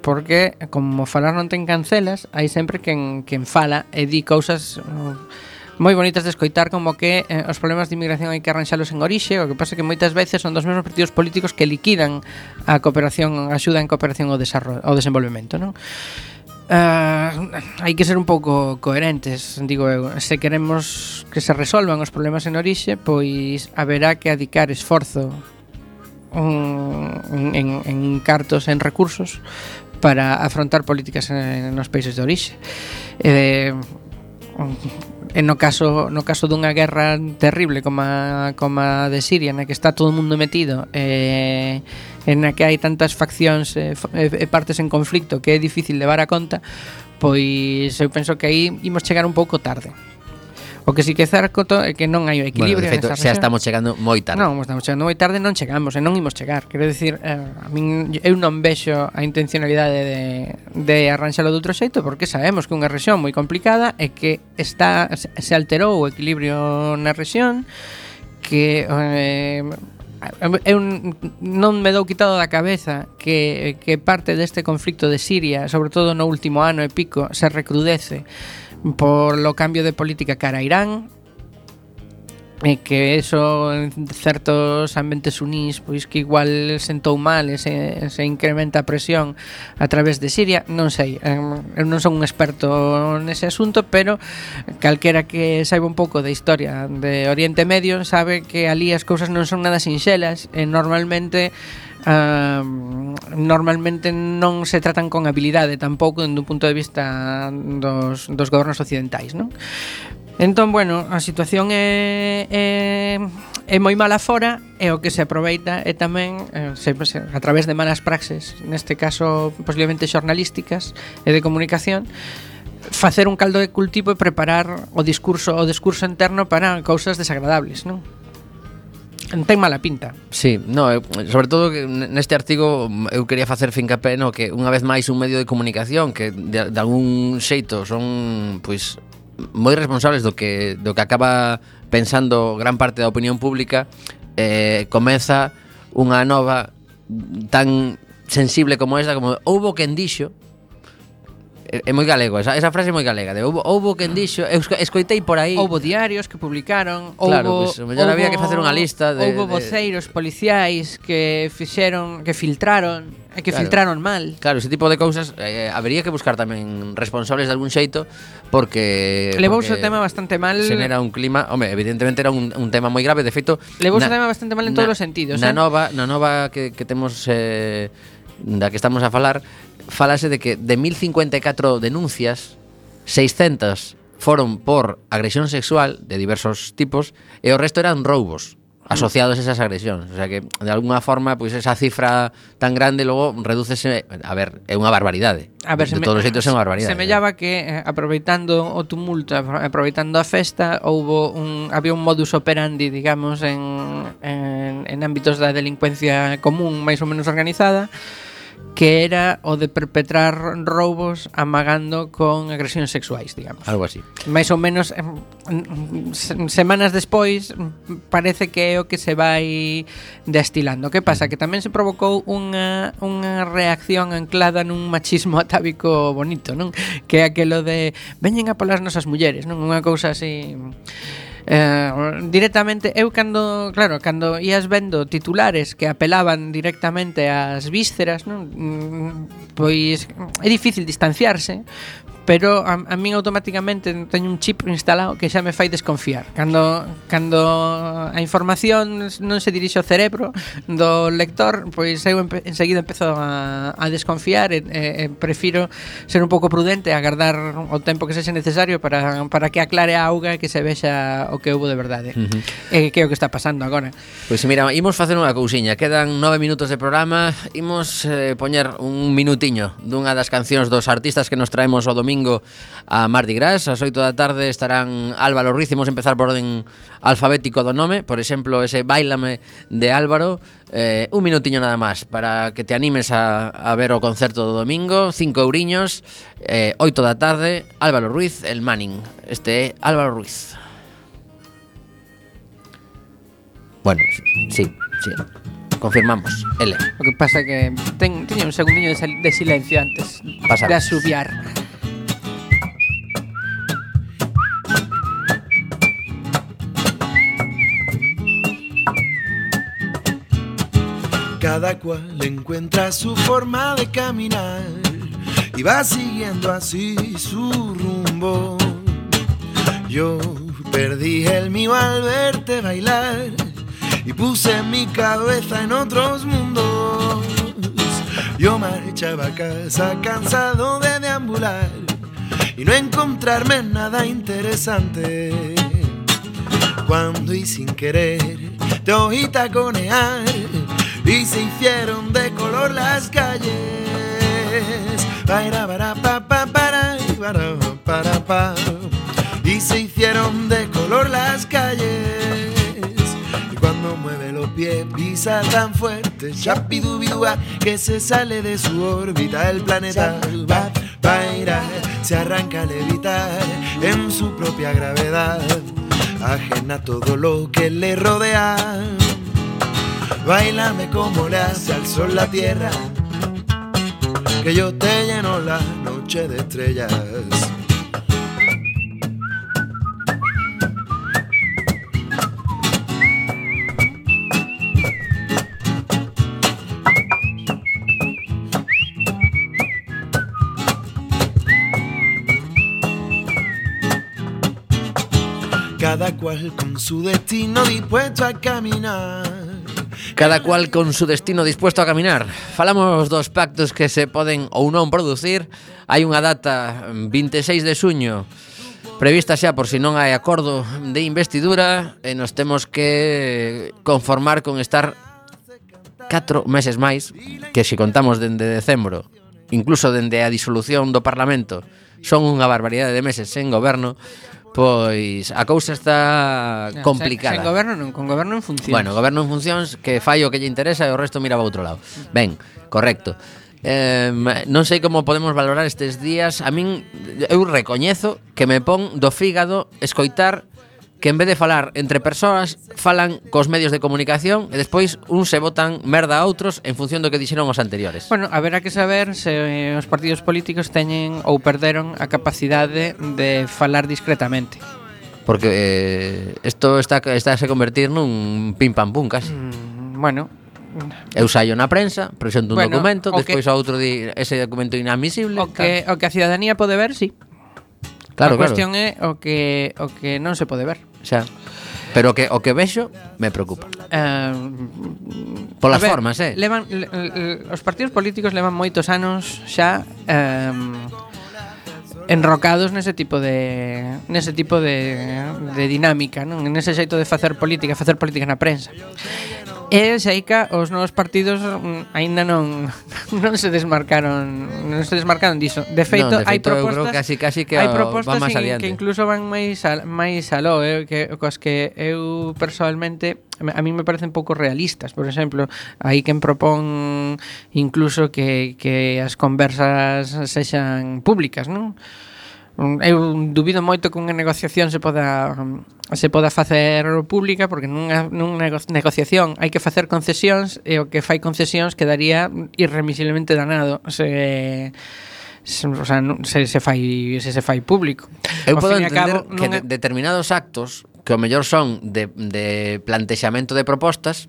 Porque como falar non ten cancelas, hai sempre quen quen fala e di cousas mm, moi bonitas de escoitar como que eh, os problemas de inmigración hai que arranxalos en orixe, o que pasa que moitas veces son dos mesmos partidos políticos que liquidan a cooperación, a axuda en cooperación ao desarrollo, ao desenvolvemento, non? Uh, hai que ser un pouco coherentes Digo, se queremos que se resolvan os problemas en orixe Pois haberá que adicar esforzo un, en, en cartos, en recursos para afrontar políticas en, en os países de orixe eh, en no caso no caso dunha guerra terrible como a, como a de Siria na que está todo o mundo metido eh, en na que hai tantas faccións eh, e, e eh, eh, partes en conflicto que é difícil levar a conta pois eu penso que aí imos chegar un pouco tarde. O que si que é certo é que non hai o equilibrio bueno, de feito, xa estamos chegando moi tarde. Non, estamos chegando moi tarde, non chegamos e non imos chegar. Quero dicir, eh, a min, eu non vexo a intencionalidade de, de arranxalo de outro xeito porque sabemos que unha rexión moi complicada e que está se alterou o equilibrio na rexión que eh, eu non me dou quitado da cabeza que, que parte deste conflicto de Siria, sobre todo no último ano e pico, se recrudece por lo cambio de política cara a Irán, e que eso en certos ambientes unís pois que igual sentou mal ese, se incrementa a presión a través de Siria, non sei eu non son un experto nese asunto pero calquera que saiba un pouco de historia de Oriente Medio sabe que ali as cousas non son nada sinxelas e normalmente Uh, normalmente non se tratan con habilidade tampouco dun punto de vista dos, dos gobernos occidentais non? Entón, bueno, a situación é, é, é moi mala fora e o que se aproveita é tamén é, se, se, a través de malas praxes, neste caso posiblemente xornalísticas e de comunicación, facer un caldo de cultivo e preparar o discurso o discurso interno para cousas desagradables, non? Mm, ten mala pinta. Sí, no, eu, sobre todo que neste artigo mm, eu quería facer fincapé no que unha vez máis un medio de comunicación que de, de algún xeito son pois moi responsables do que do que acaba pensando gran parte da opinión pública eh, comeza unha nova tan sensible como esta como houbo quen dixo É, é moi galego, esa, esa frase é moi galega de, houbo, houbo quen dixo, eu escoitei por aí Houbo diarios que publicaron Claro, houbo, pues, mellor había que facer unha lista de, Houbo voceiros de... policiais que fixeron, que filtraron E que claro, filtraron mal. Claro, ese tipo de cousas eh, Habería que buscar tamén responsables de algún xeito Porque Levouse o tema bastante mal. Xenera un clima, home, evidentemente era un, un tema moi grave De feito Levouse o tema bastante mal en na, todos os sentidos Na eh? nova, na nova que, que temos eh, da que estamos a falar falase de que de 1054 denuncias, 600 foron por agresión sexual de diversos tipos e o resto eran roubos asociados a esas agresións. O sea que, de alguna forma, pois pues, esa cifra tan grande logo redúcese... A ver, é unha barbaridade. A ver, de todos os xeitos é unha barbaridade. Semellaba eh. que, eh, aproveitando o tumulto, aproveitando a festa, houbo un, había un modus operandi, digamos, en, en, en ámbitos da delincuencia común máis ou menos organizada, que era o de perpetrar roubos amagando con agresións sexuais, digamos. Algo así. Mais ou menos semanas despois parece que é o que se vai destilando. Que pasa? Que tamén se provocou unha, unha reacción anclada nun machismo atávico bonito, non? Que é aquelo de veñen a polas nosas mulleres, non? Unha cousa así Eh, directamente eu cando, claro, cando ías vendo titulares que apelaban directamente ás vísceras, non? Mm, pois é difícil distanciarse, pero a, a min automáticamente teño un chip instalado que xa me fai desconfiar. Cando cando a información non se dirixe ao cerebro do lector, pois eu empe, enseguida empezo a, a desconfiar e, e, e prefiro ser un pouco prudente, agardar o tempo que sexe necesario para, para que aclare a auga e que se vexa o que houve de verdade. Uh -huh. E que é o que está pasando agora. Pois mira, imos facer unha cousiña, quedan nove minutos de programa, imos eh, poñer un minutiño dunha das cancións dos artistas que nos traemos o domingo domingo a Mardi Gras. As 8 da tarde estarán Álvaro Ruiz, imos empezar por orden alfabético do nome, por exemplo, ese Bailame de Álvaro, eh, un minutiño nada máis para que te animes a, a ver o concerto do domingo, cinco euriños, eh, 8 da tarde, Álvaro Ruiz, el Manning. Este é Álvaro Ruiz. Bueno, sí, sí. Confirmamos, L. O que pasa que ten, teña un segundiño de, de silencio antes Pasamos. de asubiar. Cada cual encuentra su forma de caminar y va siguiendo así su rumbo. Yo perdí el mío al verte bailar y puse mi cabeza en otros mundos. Yo marchaba a casa cansado de deambular y no encontrarme nada interesante. Cuando y sin querer te oí taconear y se hicieron de color las calles. Y se hicieron de color las calles. Y cuando mueve los pies pisa tan fuerte, chapidubidua, que se sale de su órbita el planeta. Va, va, se arranca a levitar en su propia gravedad, ajena a todo lo que le rodea. Bailame como le hace al sol la tierra, que yo te lleno la noche de estrellas. Cada cual con su destino dispuesto a caminar. Cada cual con su destino dispuesto a caminar. Falamos dos pactos que se poden ou non producir. Hai unha data mm, 26 de suño prevista xa por si non hai acordo de investidura e nos temos que conformar con estar 4 meses máis que se contamos dende decembro, incluso dende a disolución do Parlamento, son unha barbaridade de meses sen goberno Pois a cousa está complicada. Sen, sen goberno non, con goberno en funcións. Bueno, goberno en funcións que fai o que lle interesa e o resto mira para outro lado. Ben, correcto. Eh, non sei como podemos valorar estes días. A min eu recoñezo que me pon do fígado escoitar que en vez de falar entre persoas, falan cos medios de comunicación e despois uns se votan merda a outros en función do que dixeron os anteriores. Bueno, haberá que saber se eh, os partidos políticos teñen ou perderon a capacidade de falar discretamente. Porque isto eh, está, está a se convertir nun pim pam pum casi. Mm, bueno, Eu saio na prensa, presento un bueno, documento, despois que, a outro di ese documento inadmisible. O que, tal. o que a cidadanía pode ver, sí. Claro, a cuestión claro. é o que o que non se pode ver xa. Pero que o que vexo me preocupa. Eh, Polas ver, formas, eh. Levan le, le, os partidos políticos levan moitos anos xa eh, enrocados nese tipo de nese tipo de de dinámica, non? Nese xeito de facer política, facer política na prensa. E Xaica, os novos partidos mm, aínda non non se desmarcaron, non se desmarcaron diso. De feito, non, de feito hai propostas, creo casi casi que hai propostas van máis adiante. que incluso van máis al, máis aló, eh, que coas que eu persoalmente a mí me parecen pouco realistas, por exemplo, hai quen propón incluso que que as conversas sexan públicas, non? Mm, eu dubido moito que unha negociación se poda se poda facer pública porque nunha, nunha negociación hai que facer concesións e o que fai concesións quedaría irremisiblemente danado se se, o sea, se, se fai se se fai público. Eu o podo entender cabo, que de, determinados actos que o mellor son de, de plantexamento de propostas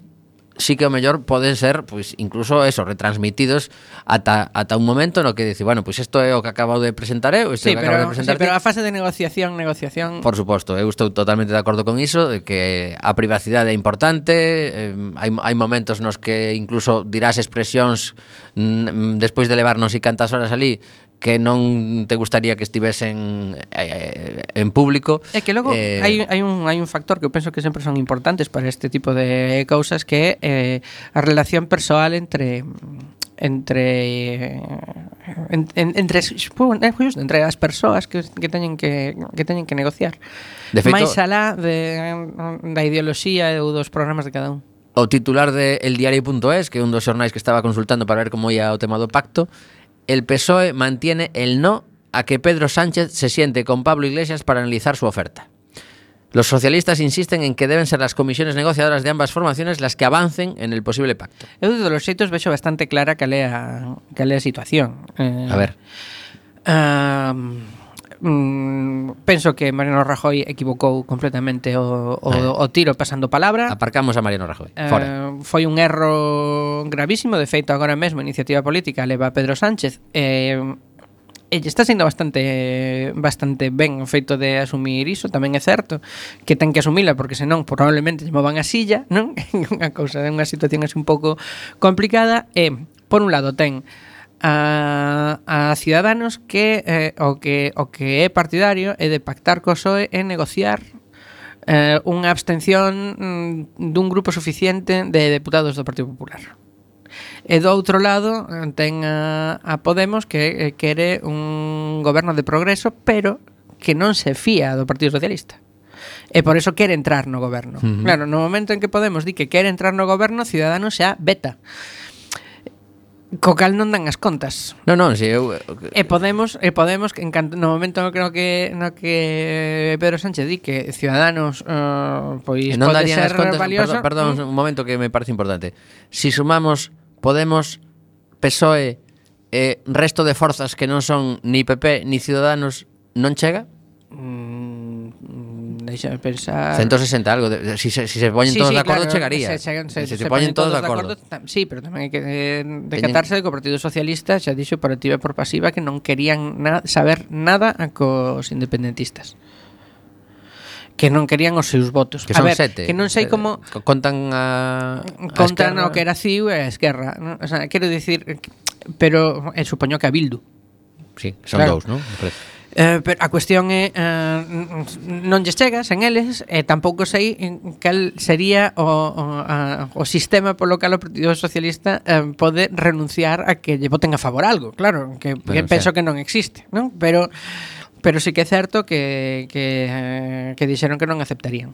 sí que o mellor poden ser pois incluso eso retransmitidos ata ata un momento no que dice, bueno, pois isto é o que acabo de presentar ¿eh? eu, isto sí, é o que pero, acabo de presentar. Sí, pero a fase de negociación, negociación. Por suposto, eu eh, estou totalmente de acordo con iso de que a privacidade é importante, eh, hai hai momentos nos que incluso dirás expresións mm, mm despois de levarnos e cantas horas ali que non te gustaría que estivesen eh, en público. É que logo eh, hai, hai, un, hai un factor que eu penso que sempre son importantes para este tipo de cousas que é eh, a relación persoal entre entre eh, en, en, entre entre as persoas que, que teñen que que teñen que negociar. De feito, máis alá de da ideoloxía ou dos programas de cada un. O titular de eldiario.es, que é un dos xornais que estaba consultando para ver como ia o tema do pacto, el PSOE mantiene el no a que Pedro Sánchez se siente con Pablo Iglesias para analizar su oferta. Los socialistas insisten en que deben ser las comisiones negociadoras de ambas formaciones las que avancen en el posible pacto. Eu de los xeitos vexo bastante clara cal é a, cal é a situación. Eh, A ver. Mm, penso que Mariano Rajoy equivocou completamente o, o, eh. o tiro pasando palabra. Aparcamos a Mariano Rajoy. Eh, Fora. Foi un erro gravísimo, de feito agora mesmo a iniciativa política leva a Pedro Sánchez eh, e está sendo bastante bastante ben o feito de asumir iso, tamén é certo que ten que asumila porque senón probablemente lle movan a silla, non? É unha cousa, é unha situación así un pouco complicada e por un lado ten a, a Ciudadanos que eh, o que o que é partidario é de pactar co PSOE e negociar eh, unha abstención mm, dun grupo suficiente de deputados do Partido Popular. E do outro lado eh, ten a, a Podemos que eh, quere un goberno de progreso, pero que non se fía do Partido Socialista. E por eso quere entrar no goberno. Uh -huh. Claro, no momento en que Podemos di que quere entrar no goberno, Ciudadanos xa beta. Co cal non dan as contas. Non, non, si eu E Podemos, e Podemos que en canto, no momento no creo que no que Pedro Sánchez di que Ciudadanos uh, pois non pode darían ser as contas, valioso. Perdón, perdón, mm. un momento que me parece importante. Si sumamos Podemos, PSOE e eh, resto de forzas que non son ni PP ni Ciudadanos, non chega? Mm deixa pensar... 160 algo, de, si se, si se poñen sí, todos sí, de acordo claro, chegaría. Se, se, se, se, se poñen todos, todos de acordo. acordo tam, sí, pero tamén hai que eh, decatarse de que o Partido Socialista xa dixo por activa e por pasiva que non querían na, saber nada a cos independentistas que non querían os seus votos. Que a ver, sete. que non sei eh, como contan a contan a o que era CIU e a Esquerra, ¿no? o sea, quero dicir pero eh, supoño que a Bildu. Sí, son claro. dous, non? Me parece. Eh, pero a cuestión é eh, non lles chega sen eles e eh, tampouco sei en cal sería o, o, a, o sistema polo cal o Partido Socialista eh, pode renunciar a que lle voten a favor algo, claro, que, pero, que penso que non existe, non? Pero pero sí que é certo que que, eh, que dixeron que non aceptarían.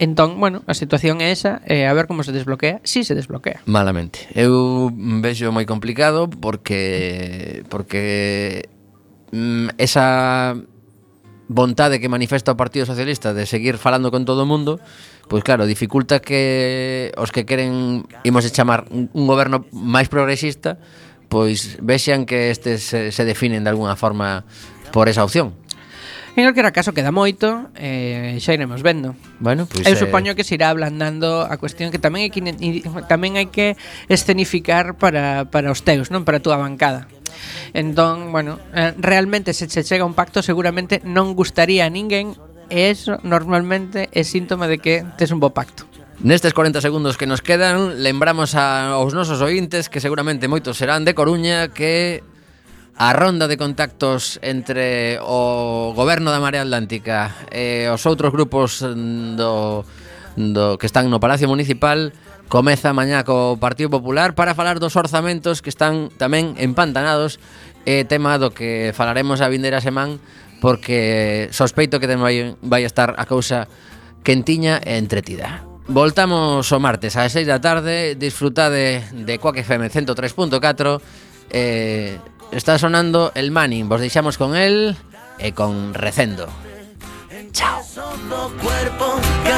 Entón, bueno, a situación é esa e eh, a ver como se desbloquea, si sí se desbloquea. Malamente. Eu vexo moi complicado porque porque Mm, esa vontade que manifesta o Partido Socialista de seguir falando con todo o mundo, pois claro, dificulta que os que queren, imos chamar, un goberno máis progresista, pois vexan que estes se, se definen de alguna forma por esa opción. En calquera caso queda moito eh, Xa iremos vendo bueno, pues, Eu eh... supoño que se irá ablandando a cuestión Que tamén hai que, tamén hai que escenificar para, para os teus non Para a túa bancada Entón, bueno, eh, realmente se che chega un pacto seguramente non gustaría a ninguén e eso normalmente é síntoma de que tes un bo pacto. Nestes 40 segundos que nos quedan, lembramos a, aos nosos ointes que seguramente moitos serán de Coruña que a ronda de contactos entre o goberno da Marea Atlántica e os outros grupos do, do que están no Palacio Municipal comeza mañá co Partido Popular para falar dos orzamentos que están tamén empantanados e tema do que falaremos a vindeira semana porque sospeito que tamén vai, vai estar a causa quentiña e entretida. Voltamos o martes ás 6 da tarde, disfrutade de Coaque FM 103.4 eh, Está sonando el Manning Vos deixamos con el e con Recendo. Cuerpo